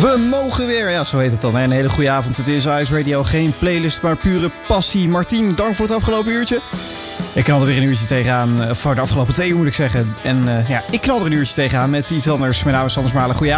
We mogen weer, ja zo heet het dan. Een hele goede avond. Het is Ice Radio, geen playlist, maar pure passie. Martien, dank voor het afgelopen uurtje. Ik knal er weer een uurtje tegenaan, eh, voor de afgelopen twee uur moet ik zeggen. En eh, ja, ik knal er een uurtje tegenaan met iets anders. Mijn naam is Anders Malen, goeie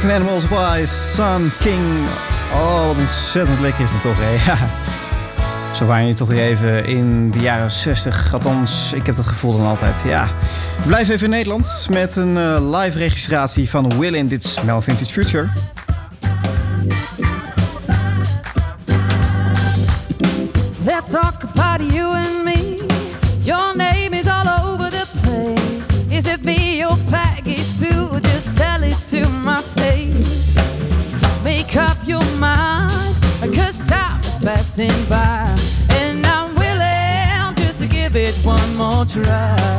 Certain Animals by Sun King. Oh, wat ontzettend lekker is het toch, hè? Ja. Zo waren je toch weer even in de jaren 60. Althans, ik heb dat gevoel dan altijd. Ja. Blijven even in Nederland met een eh, live registratie van Will in Dit is Mel Vintage Future. One more try.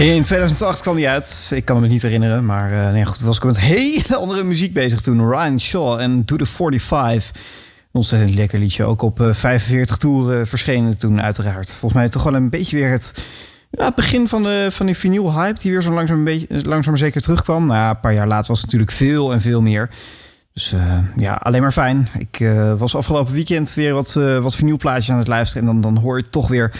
In 2008 kwam hij uit. Ik kan me niet herinneren. Maar eh nee, goed, was ik met hele andere muziek bezig toen. Ryan Shaw en Do The 45. Ontzettend lekker liedje. Ook op eh, 45 toeren verschenen toen uiteraard. Volgens mij toch wel een beetje weer het, ja, begin van, de, van die vinyl hype... die weer zo langzaam, een beetje, langzaam zeker terugkwam. Nou, een paar jaar later was het natuurlijk veel en veel meer... Dus eh, ja, alleen maar fijn. Ik eh, was afgelopen weekend weer wat, eh wat vinylplaatjes aan het luisteren. En dan, dan hoor je toch weer...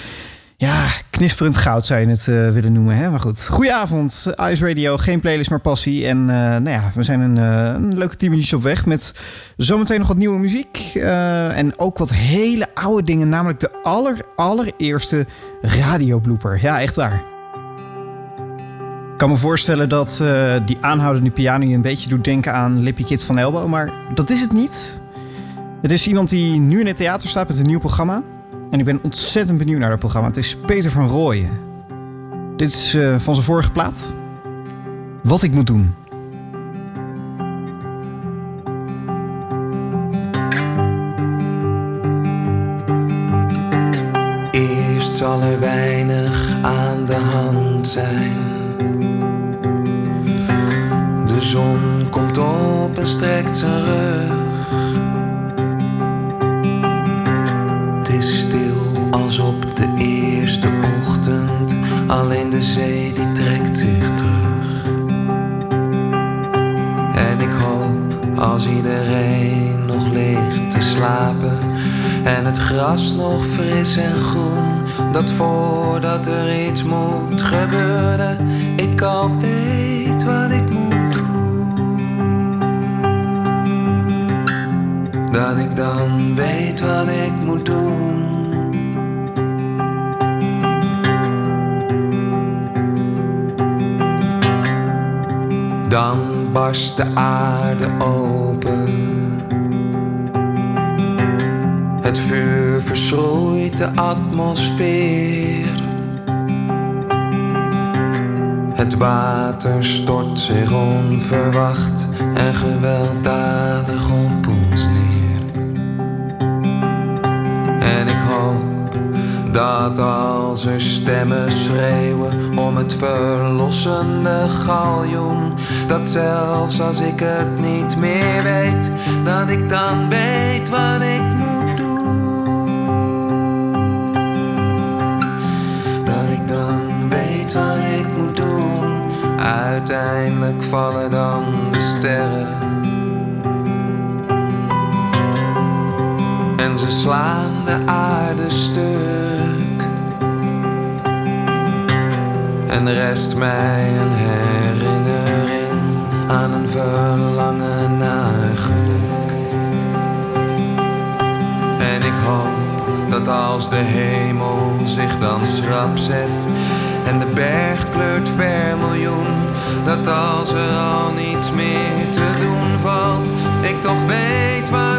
Ja, knisperend goud zou je het eh, willen noemen. Hè? Maar goed, goedenavond. Ice Radio, geen playlist, maar passie. En eh, nou ja, we zijn een, eh, een leuke 10 minuutjes op weg met zometeen nog wat nieuwe muziek. en ook wat hele oude dingen, namelijk de aller, allereerste radioblooper. Ja, echt waar. Ik kan me voorstellen dat die aanhoudende piano je een beetje doet denken aan Lippy Kids van Elbow, maar dat is het niet. Het is iemand die nu in het theater staat met een nieuw programma. En ik ben ontzettend benieuwd naar dat programma. Het is Peter van Rooyen. Dit is eh, van zijn vorige plaat. Wat ik moet doen. Eerst zal er weinig aan de hand zijn. De zon komt op en strekt zijn rug. Alleen de zee die trekt zich terug. En ik hoop als iedereen nog ligt te slapen. En het gras nog fris en groen. Dat voordat er iets moet gebeuren, ik al weet wat ik moet doen. Dat ik dan weet wat ik moet doen. Dan barst de aarde open. Het vuur verschroeit de atmosfeer. Het water stort zich onverwacht en gewelddadig op ons neer. En ik hoop dat als er stemmen schreeuwen om het verlossende galjoen, dat zelfs als ik het niet meer weet, dat ik dan weet wat ik moet doen. Dat ik dan weet wat ik moet doen. Uiteindelijk vallen dan de sterren. En ze slaan de aarde stuk. En rest mij een herinnering aan een verlangen naar geluk. En ik hoop dat als de hemel zich dan schrap zet en de berg kleurt vermiljoen, dat als er al niets meer te doen valt, ik toch weet wat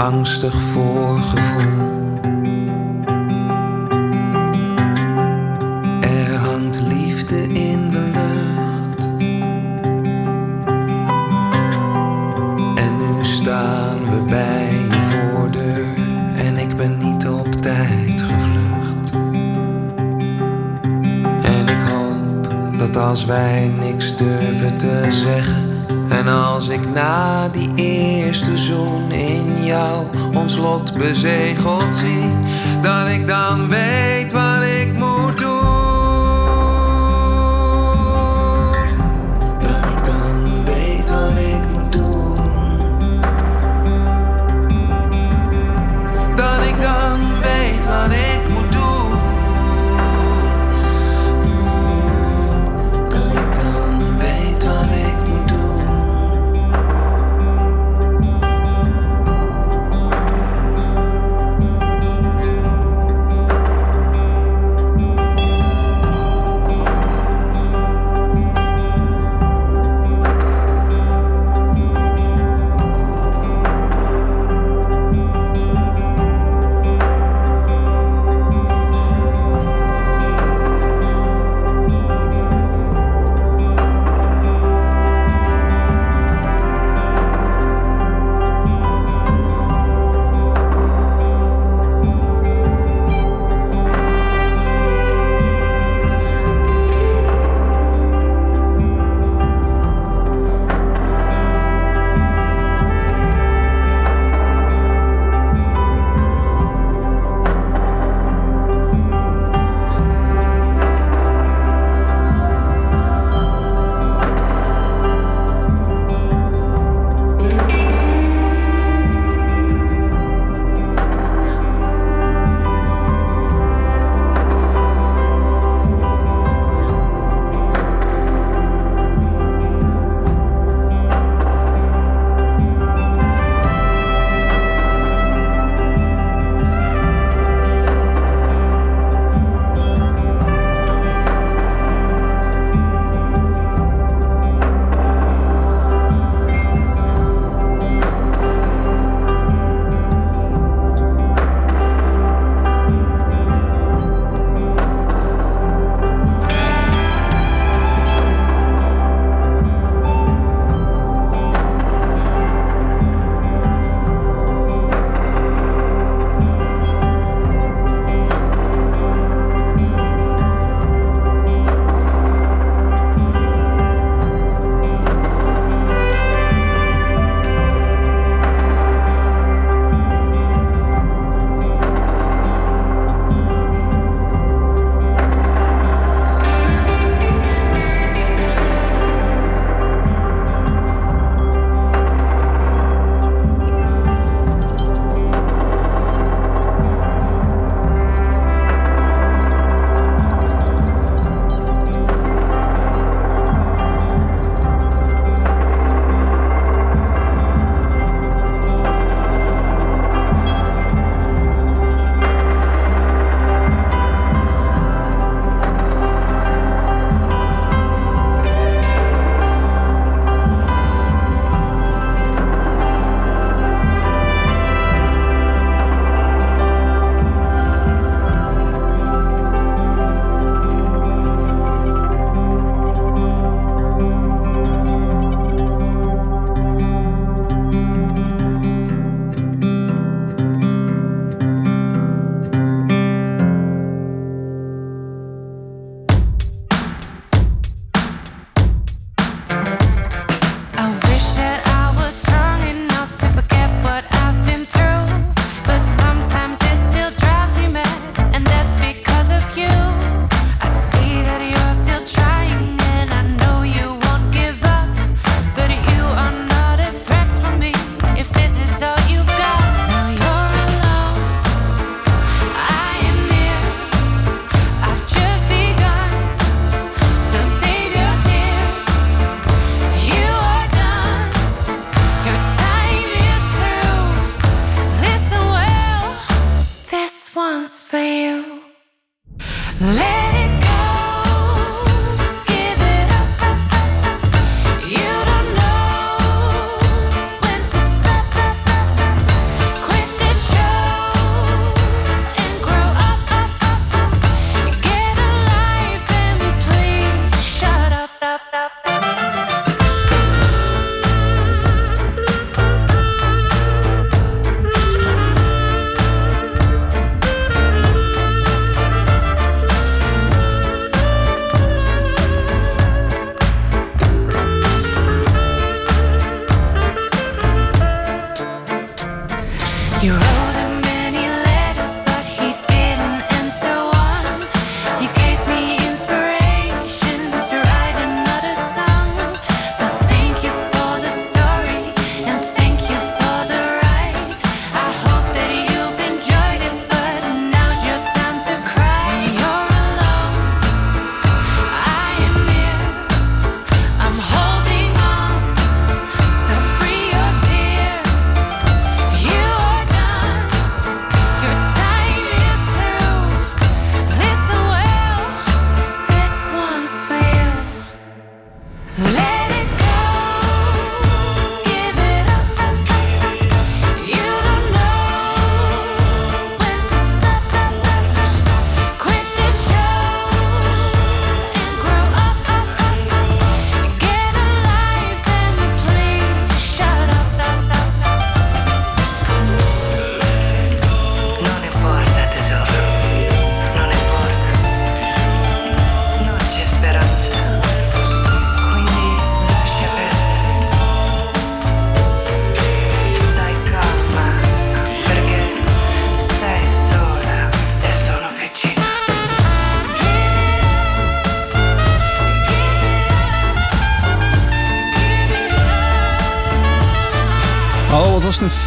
angstig voorgevoel. Er hangt liefde in de lucht. En nu staan we bij je voordeur. En ik ben niet op tijd gevlucht. En ik hoop dat als wij niks durven te zeggen. En als ik na die eerste zoen in ons lot bezegeld zie, dat ik dan weet wat ik moet doen.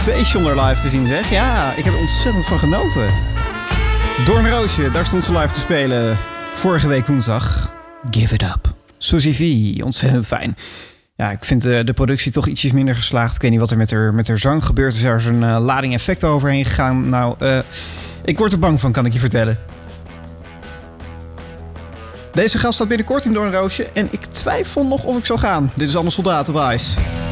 Feestje om live te zien, zeg. Ja, ik heb er ontzettend van genoten. Doornroosje, daar stond ze live te spelen. Vorige week woensdag. Give it up. Suzy V, ontzettend fijn. Ja, ik vind eh, de productie toch ietsjes minder geslaagd. Ik weet niet wat er met haar, met haar zang gebeurt. Is er een eh, lading effecten overheen gegaan. Nou, eh, ik word er bang van, kan ik je vertellen. Deze gast staat binnenkort in Doornroosje en ik twijfel nog of ik zal gaan. Dit is allemaal soldatenwijs. Got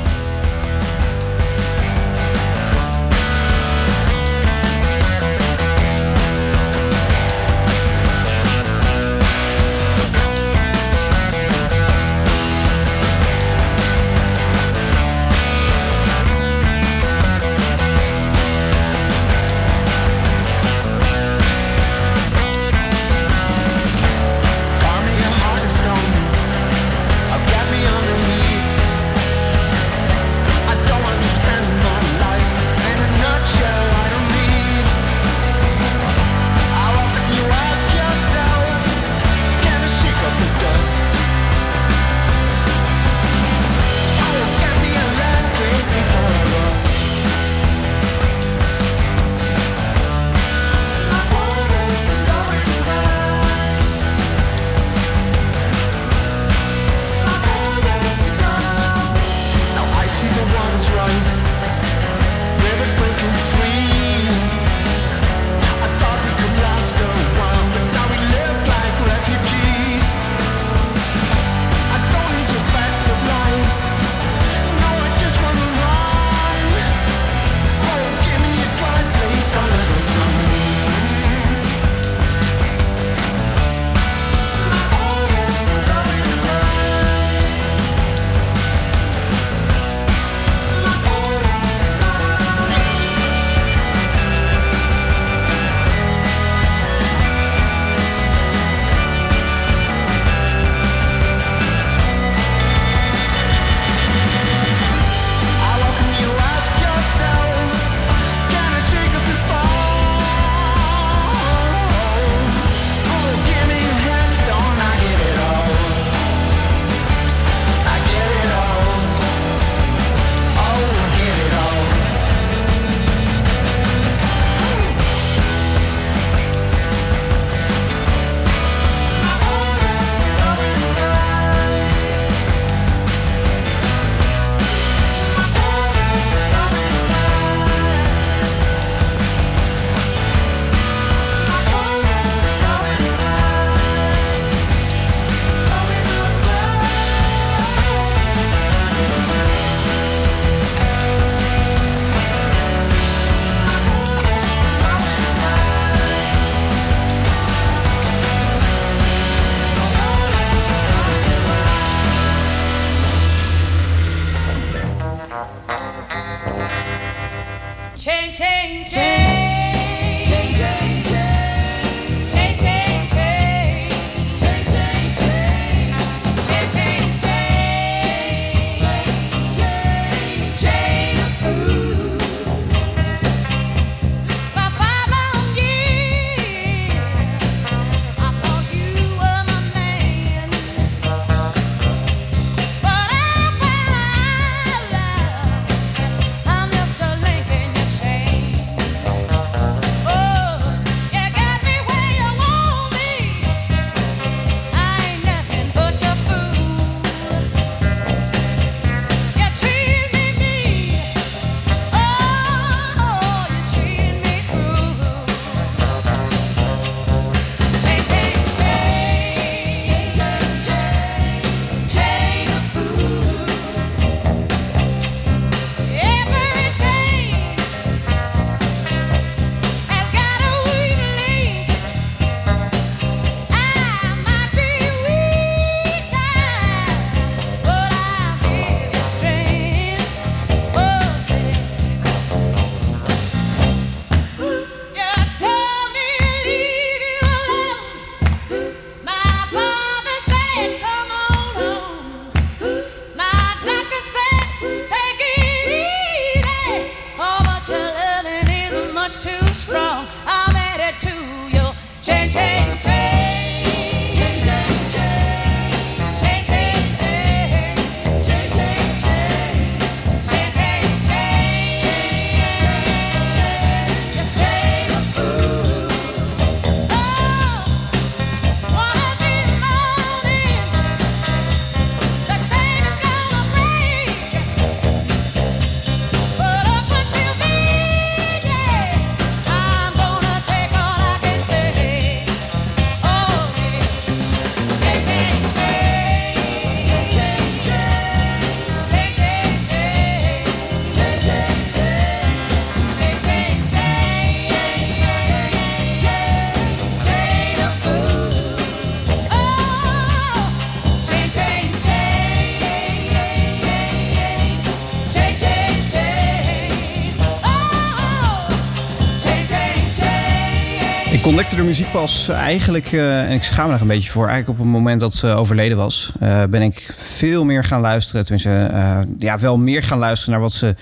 ontdekte de muziek pas eigenlijk, eh, en ik schaam me er een beetje voor, eigenlijk op het moment dat ze overleden was, eh, ben ik veel meer gaan luisteren. Tenminste, eh, ja, wel meer gaan luisteren naar wat ze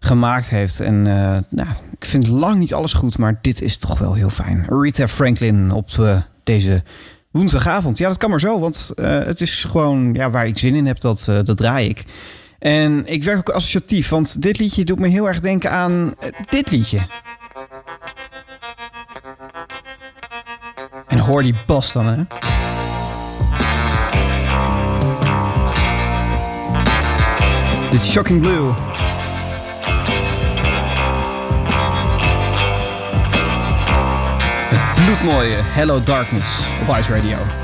gemaakt heeft. En nou, ik vind lang niet alles goed, maar dit is toch wel heel fijn. Rita Franklin op deze woensdagavond. Ja, dat kan maar zo, want het is gewoon ja, waar ik zin in heb, dat, dat draai ik. En ik werk ook associatief, want dit liedje doet me heel erg denken aan dit liedje. Hoor die bas dan, hè? Dit Shocking Blue. Het bloedmooie Hello Darkness op Ice Radio.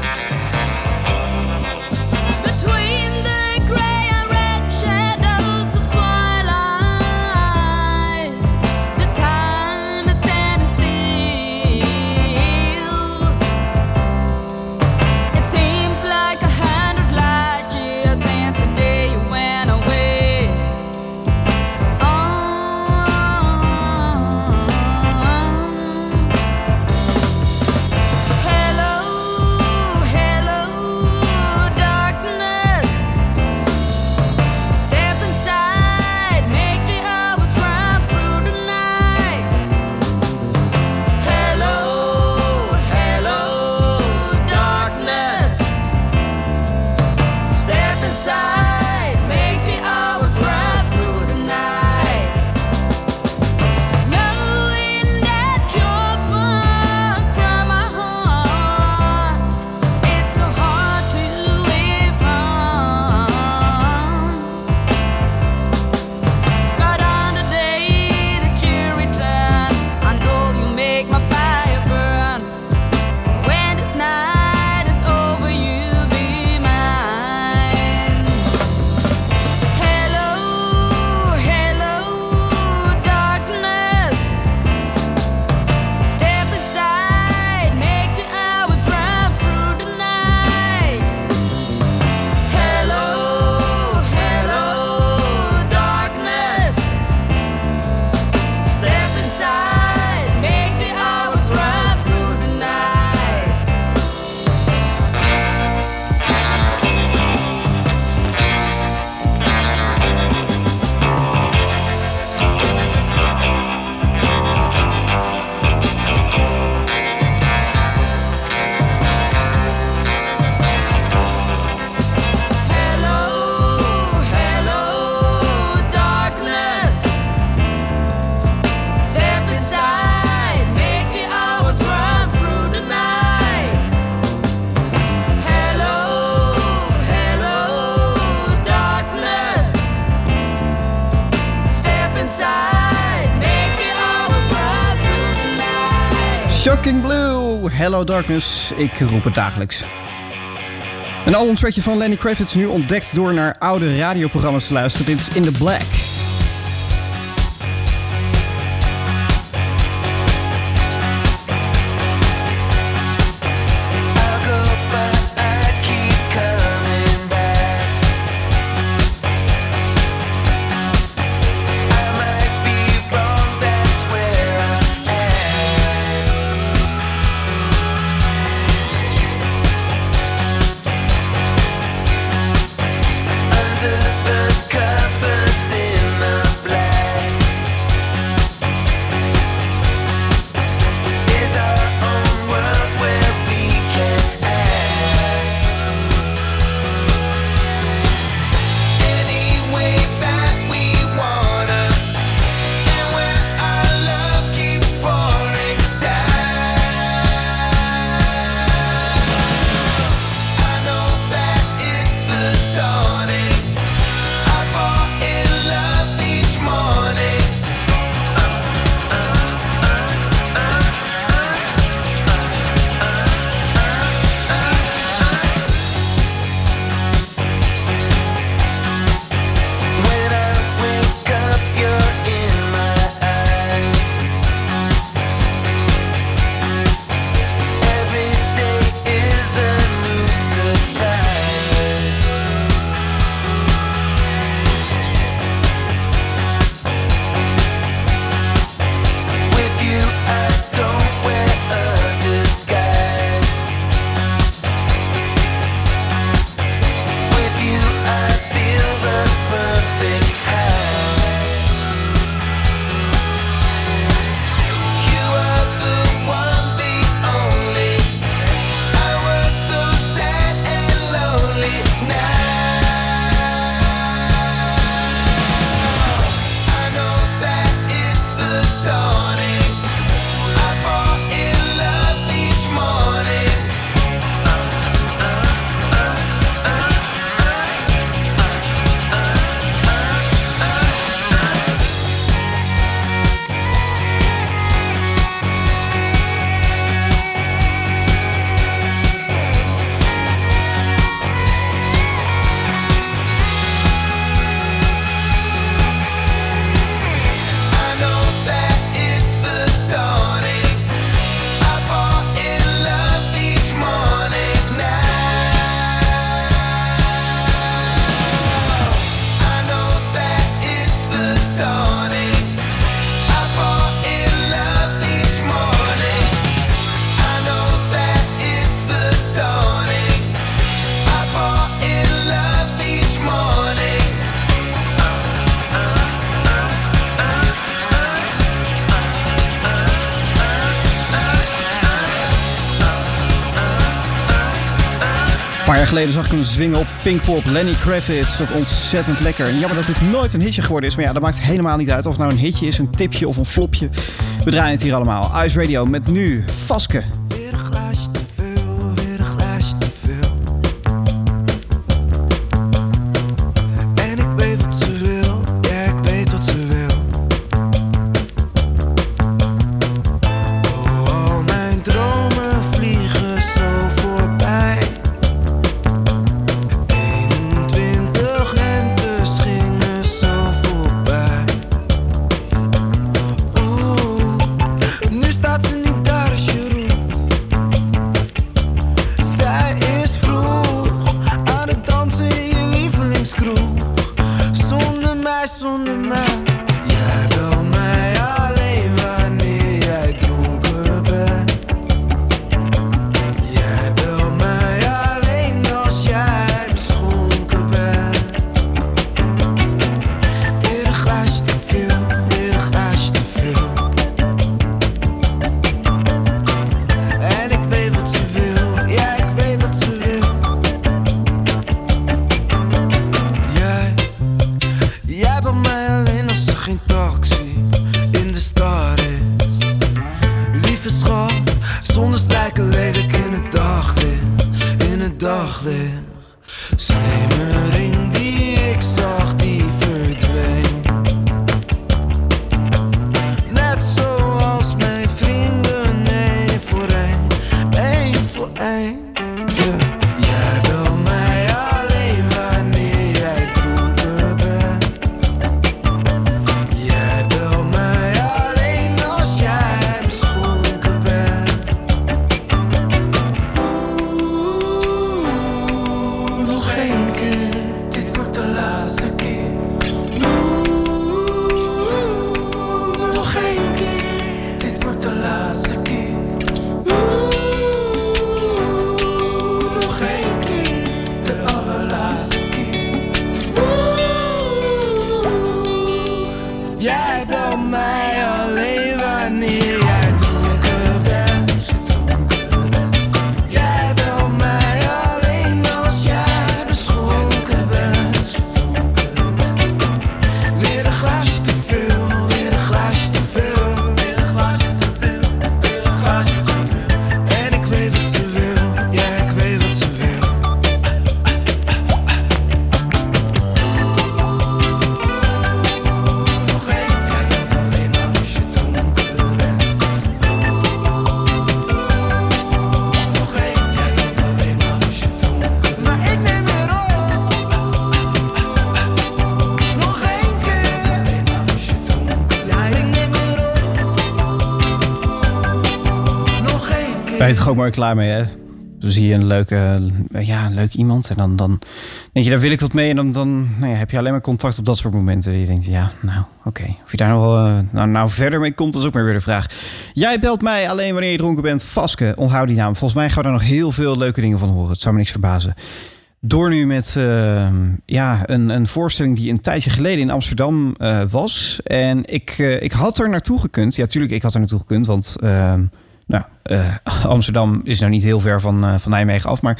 Darkness. Ik roep het dagelijks. Een albumtrackje van Lenny Kravitz nu ontdekt door naar oude radioprogramma's te luisteren. Dit is In The Black. Jaar geleden zag ik hem zwingen op Pinkpop. Lenny Kravitz, wat ontzettend lekker. En jammer dat dit nooit een hitje geworden is. Maar ja, dat maakt helemaal niet uit of het nou een hitje is, een tipje of een flopje. We draaien het hier allemaal. Ice Radio met nu Vaske. Ben je er gewoon mooi klaar mee, hè? Dan zie je een leuke, ja, een leuk iemand en dan, dan denk je, daar wil ik wat mee. En dan, dan nou ja, heb je alleen maar contact op dat soort momenten. Je denkt, ja, nou, oké. Of je daar nog wel, eh, nou, nou verder mee komt, dat is ook maar weer de vraag. Jij belt mij alleen wanneer je dronken bent. Vaske, onthoud die naam. Volgens mij gaan we daar nog heel veel leuke dingen van horen. Het zou me niks verbazen. Door nu met eh, ja, een, een voorstelling die een tijdje geleden in Amsterdam eh, was. En ik, eh, ik had er naartoe gekund. Ja, tuurlijk, ik had er naartoe gekund. Want ehm, nou, eh, Amsterdam is nou niet heel ver van, eh, van Nijmegen af. Maar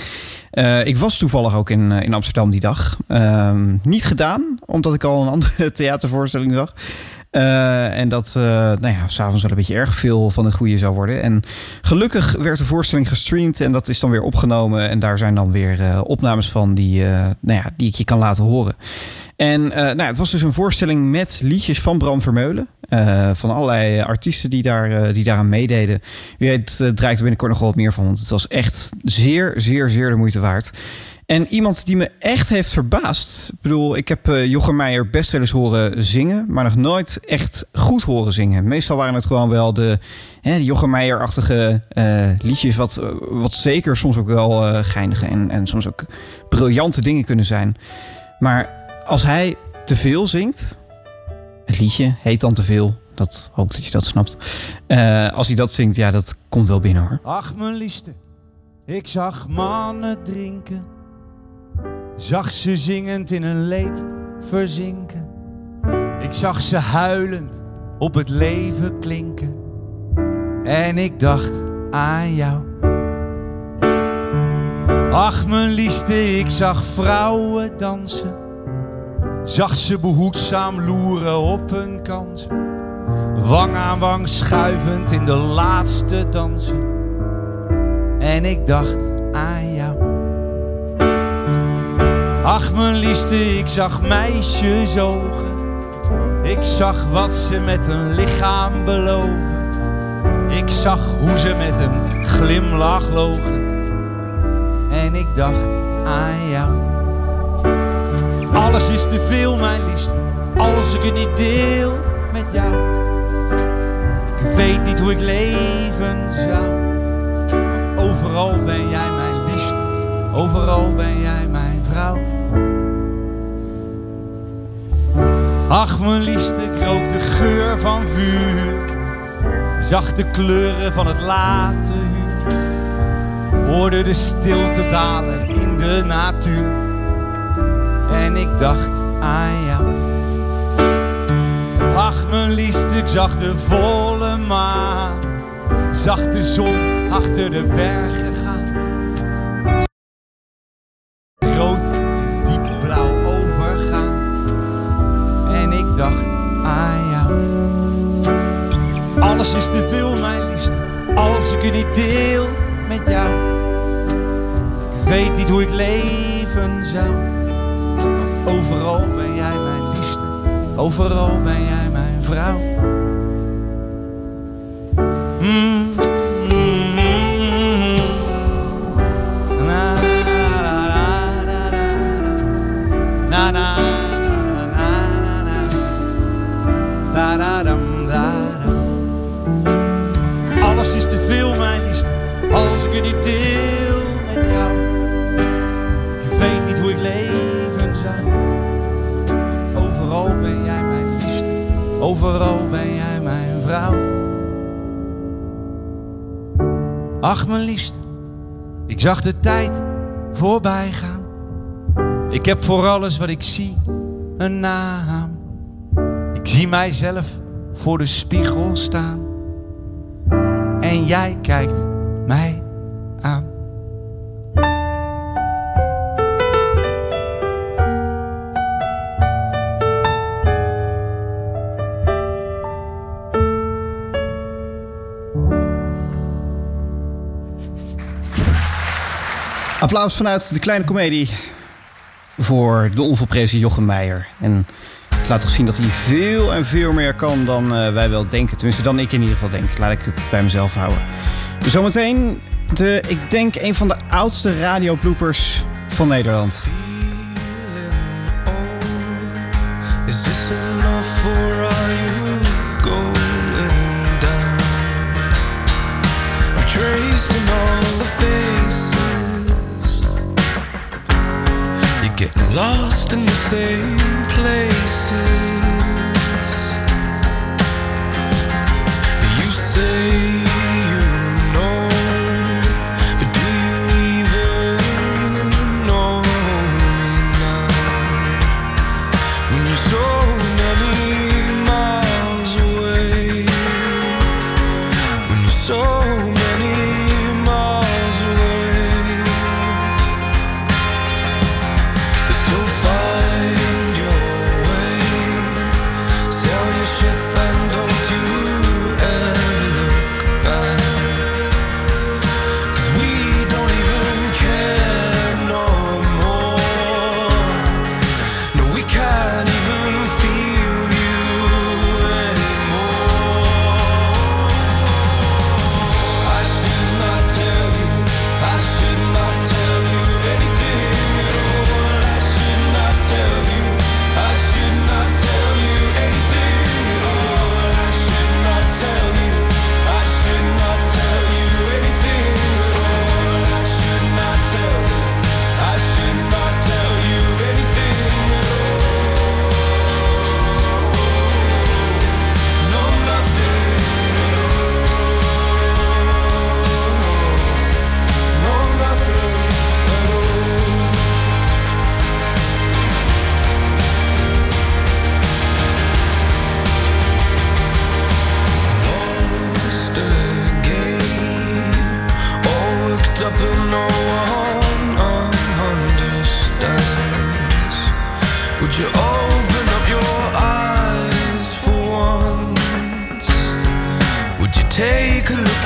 eh, ik was toevallig ook in, in Amsterdam die dag. Ehm, niet gedaan, omdat ik al een andere theatervoorstelling zag. En dat, nou ja, s'avonds wel een beetje erg veel van het goede zou worden. En gelukkig werd de voorstelling gestreamd en dat is dan weer opgenomen. En daar zijn dan weer opnames van die, nou ja, die ik je kan laten horen. En eh, nou, het was dus een voorstelling met liedjes van Bram Vermeulen. eh, van allerlei artiesten die, daar, eh, die daaraan meededen. Wie weet draait er binnenkort nog wel wat meer van. Want het was echt zeer, zeer, zeer de moeite waard. En iemand die me echt heeft verbaasd. Ik bedoel, ik heb Jochem Meijer best wel eens horen zingen. Maar nog nooit echt goed horen zingen. Meestal waren het gewoon wel de, hè, Jochem Meijer-achtige liedjes. Wat, wat zeker soms ook wel geinige en, en soms ook briljante dingen kunnen zijn. Maar als hij te veel zingt. Het liedje heet dan te veel. Dat hoop dat je dat snapt. Uh, als hij dat zingt, ja, dat komt wel binnen hoor. Ach, mijn liefste, ik zag mannen drinken. Zag ze zingend in een leed verzinken. Ik zag ze huilend op het leven klinken. En ik dacht aan jou. Ach, mijn liefste, ik zag vrouwen dansen. Zag ze behoedzaam loeren op hun kansen. Wang aan wang schuivend in de laatste dansen. En ik dacht aan jou. Ach, mijn liefste, ik zag meisjes ogen. Ik zag wat ze met hun lichaam beloven. Ik zag hoe ze met een glimlach logen. En ik dacht aan jou. Alles is te veel, mijn liefste, als ik het niet deel met jou. Ik weet niet hoe ik leven zou. Want overal ben jij mijn liefste, overal ben jij mijn vrouw. Ach, mijn liefste, ik rook de geur van vuur. Zag de kleuren van het late uur. Hoorde de stilte dalen in de natuur. En ik dacht aan jou. Ach, mijn liefste, ik zag de volle maan. Zag de zon achter de bergen gaan. Rood, diep blauw overgaan. En ik dacht aan jou. Alles is te veel, mijn liefste, als ik het niet deel met jou. Ik weet niet hoe ik leven zou. Overal ben jij mijn liefste, overal ben jij mijn vrouw. Mm, na, na, overal ben jij mijn vrouw. Ach, mijn liefste, ik zag de tijd voorbij gaan. Ik heb voor alles wat ik zie een naam. Ik zie mijzelf voor de spiegel staan. En jij kijkt mij Applaus vanuit de kleine komedie voor de onvolprezen Jochem Meijer. En laat toch zien dat hij veel en veel meer kan dan eh, wij wel denken. Tenminste, dan ik in ieder geval denk. Laat ik het bij mezelf houden. Zometeen de, ik denk, een van de oudste radiobloopers van Nederland. Is this for you lost in the same places. Take a look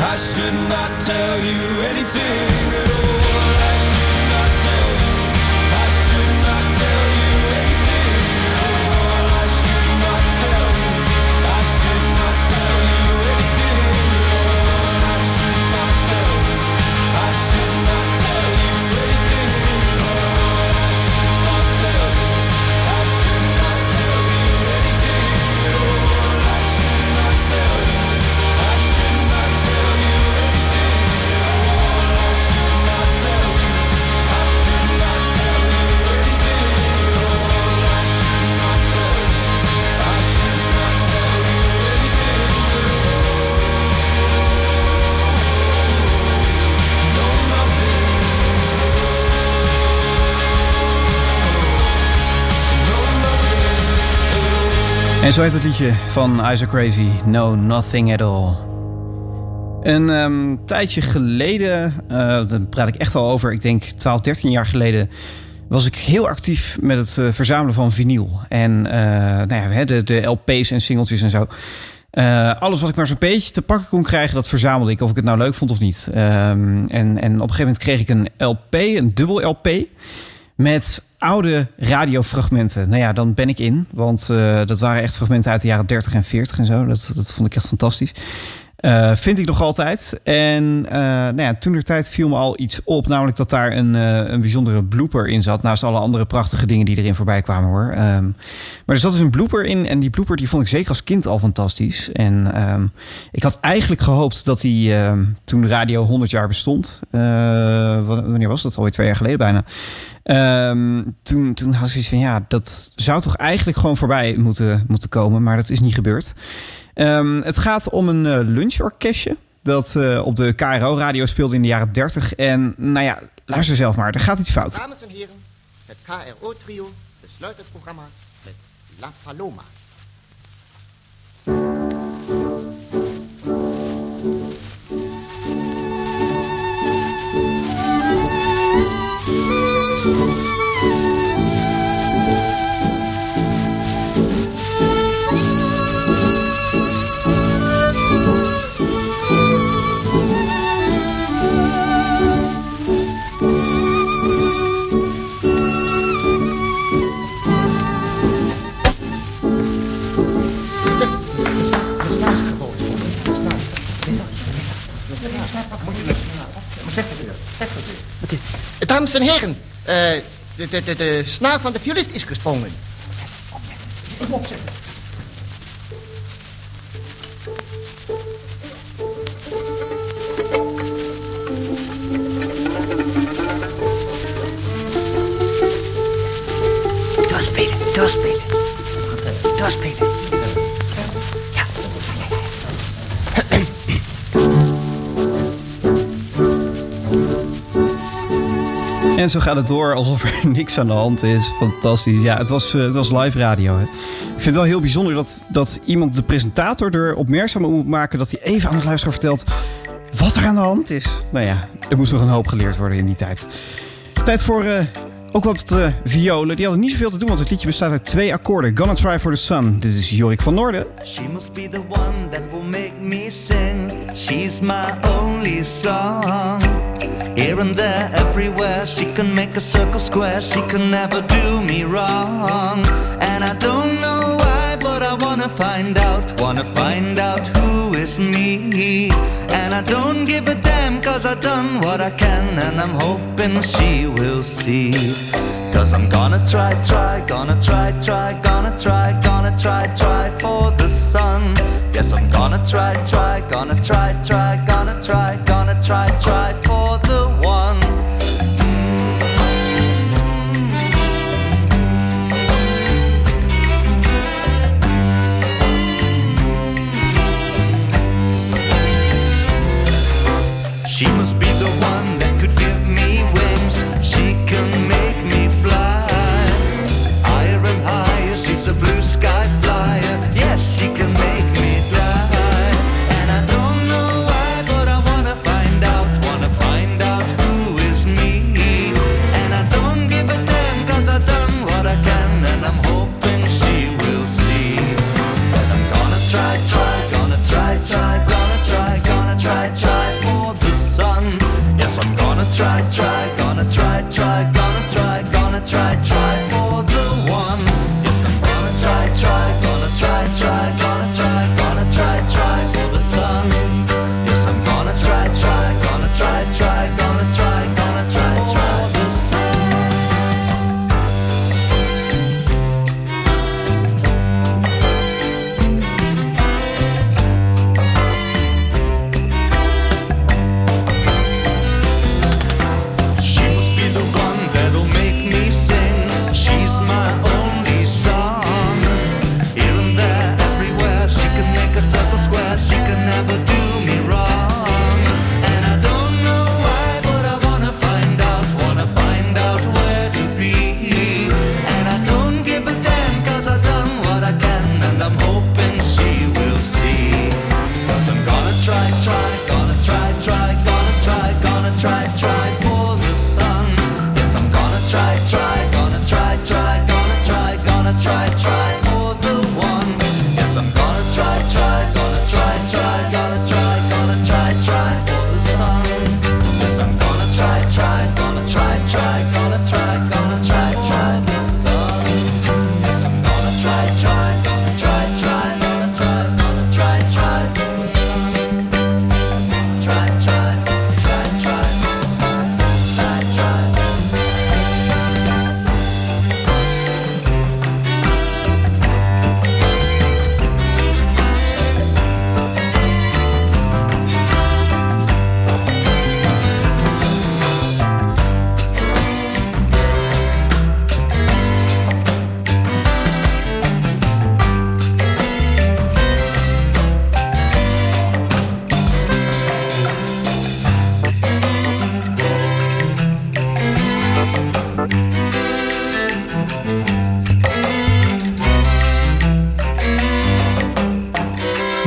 I should not tell you anything at all. En zo heet het liedje van Isaac Crazy, No Nothing At All. Een ehm, tijdje geleden, eh daar praat ik echt al over, ik denk 12, 13 jaar geleden, was ik heel actief met het eh, verzamelen van vinyl. En eh, nou ja, de, de LP's en singeltjes en zo. Alles wat ik maar zo'n beetje te pakken kon krijgen, dat verzamelde ik. Of ik het nou leuk vond of niet. Ehm, en, en op een gegeven moment kreeg ik een LP, een dubbel LP. Met oude radiofragmenten. Nou ja, dan ben ik in. Want eh, dat waren echt fragmenten uit de jaren 30 en 40 en zo. Dat, dat vond ik echt fantastisch. Eh, vind ik nog altijd. En eh nou ja, toen de tijd viel me al iets op. Namelijk dat daar een, eh, een bijzondere blooper in zat. Naast alle andere prachtige dingen die erin voorbij kwamen hoor. Ehm, maar er zat dus een blooper in. En die blooper die vond ik zeker als kind al fantastisch. En ehm, ik had eigenlijk gehoopt dat die ehm, toen radio 100 jaar bestond. wa- wanneer was dat? Alweer twee jaar geleden bijna. Toen, toen had ik zoiets van ja, dat zou toch eigenlijk gewoon voorbij moeten, moeten komen. Maar dat is niet gebeurd. Ehm, het gaat om een eh, lunchorkestje. Dat eh, op de KRO-radio speelde in de jaren 30. En nou ja, luister zelf maar. Er gaat iets fout. Dames en heren, het KRO-trio besluit het programma met La Paloma. Dames en heren, eh, de, de, de, de snaar van de violist is gesprongen. Even opzetten. Doorspelen, doorspelen. Doorspelen. En zo gaat het door alsof er niks aan de hand is. Fantastisch. Ja, het was, eh, het was live radio. Hè. Ik vind het wel heel bijzonder dat, dat iemand de presentator er opmerkzaam op moet maken... dat hij even aan de luisteraar vertelt wat er aan de hand is. Nou ja, er moest nog een hoop geleerd worden in die tijd. Tijd voor eh, ook wat eh, violen. Die hadden niet zoveel te doen, want het liedje bestaat uit twee akkoorden. Gonna Try for the Sun. Dit is Jorik van Noorden. She must be the one that will make me sing. She's my only song. Here and there, everywhere, she can make a circle square. She can never do me wrong. And I don't know why, but I wanna find out. Wanna find out who me. And I don't give a damn, cause I've done what I can. And I'm hoping she will see. Cause I'm gonna try, try, gonna try, try, gonna try, gonna try, try for the sun. Yes, I'm gonna try, try, gonna try, try, gonna try, gonna try, try for the try, gonna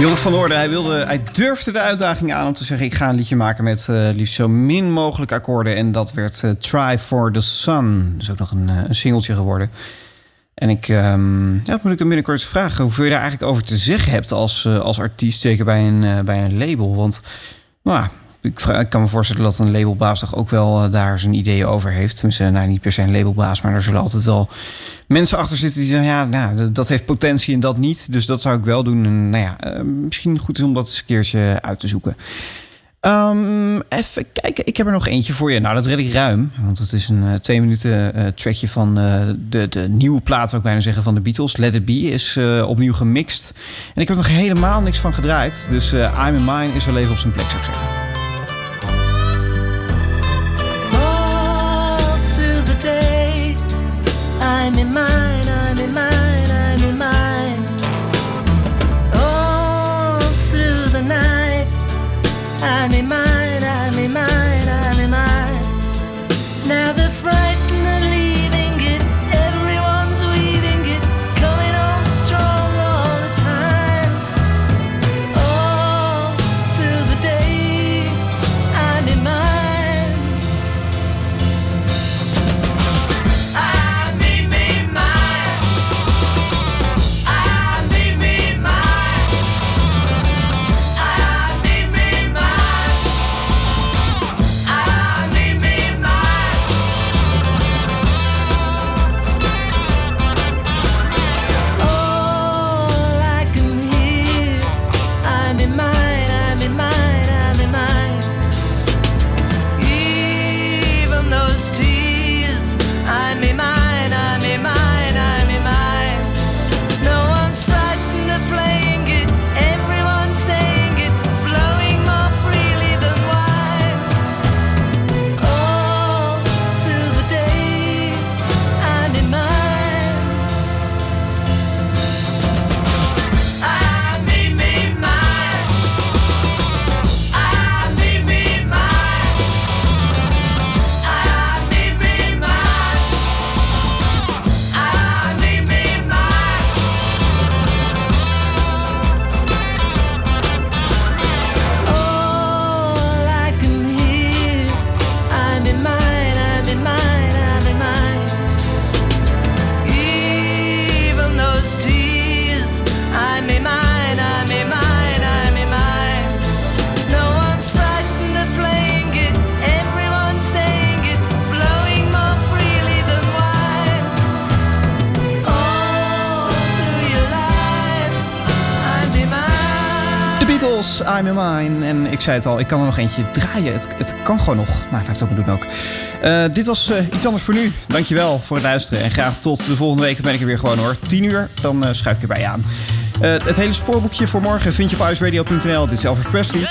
Jorik van Noorden, hij, wilde, hij durfde de uitdaging aan om te zeggen... ik ga een liedje maken met eh, liefst zo min mogelijk akkoorden. En dat werd eh, Try for the Sun. Dat is ook nog een, eh, een singeltje geworden. En ik, ehm, ja, moet ik hem binnenkort vragen... hoeveel je daar eigenlijk over te zeggen hebt als, als artiest... zeker bij een, bij een label. Want nou, ik, vra- ik kan me voorstellen dat een labelbaas toch ook wel eh, daar zijn ideeën over heeft. Tenminste, nou, niet per se een labelbaas, maar er zullen altijd wel mensen achter zitten die zeggen: ja, nou, dat- heeft potentie en dat niet. Dus dat zou ik wel doen. En nou ja, eh, misschien goed is om dat eens een keertje uit te zoeken. Ehm, even kijken, ik heb er nog eentje voor je. Nou, dat red ik ruim, want het is een eh, twee minuten eh, trackje van de, de nieuwe plaat, zou ik bijna zeggen, van de Beatles. Let It Be is opnieuw gemixt. En ik heb er nog helemaal niks van gedraaid. Dus I'm in Mine is wel even op zijn plek, zou ik zeggen. I'm ik zei het al, ik kan er nog eentje draaien. Het, het kan gewoon nog. Nou, laat ik het ook maar doen ook. Eh, dit was eh, iets anders voor nu. Dankjewel voor het luisteren. En graag tot de volgende week. Dan ben ik er weer gewoon hoor. 10 uur, dan eh, schuif ik erbij aan. het hele spoorboekje voor morgen vind je op huisradio.nl Dit is Elvis Presley.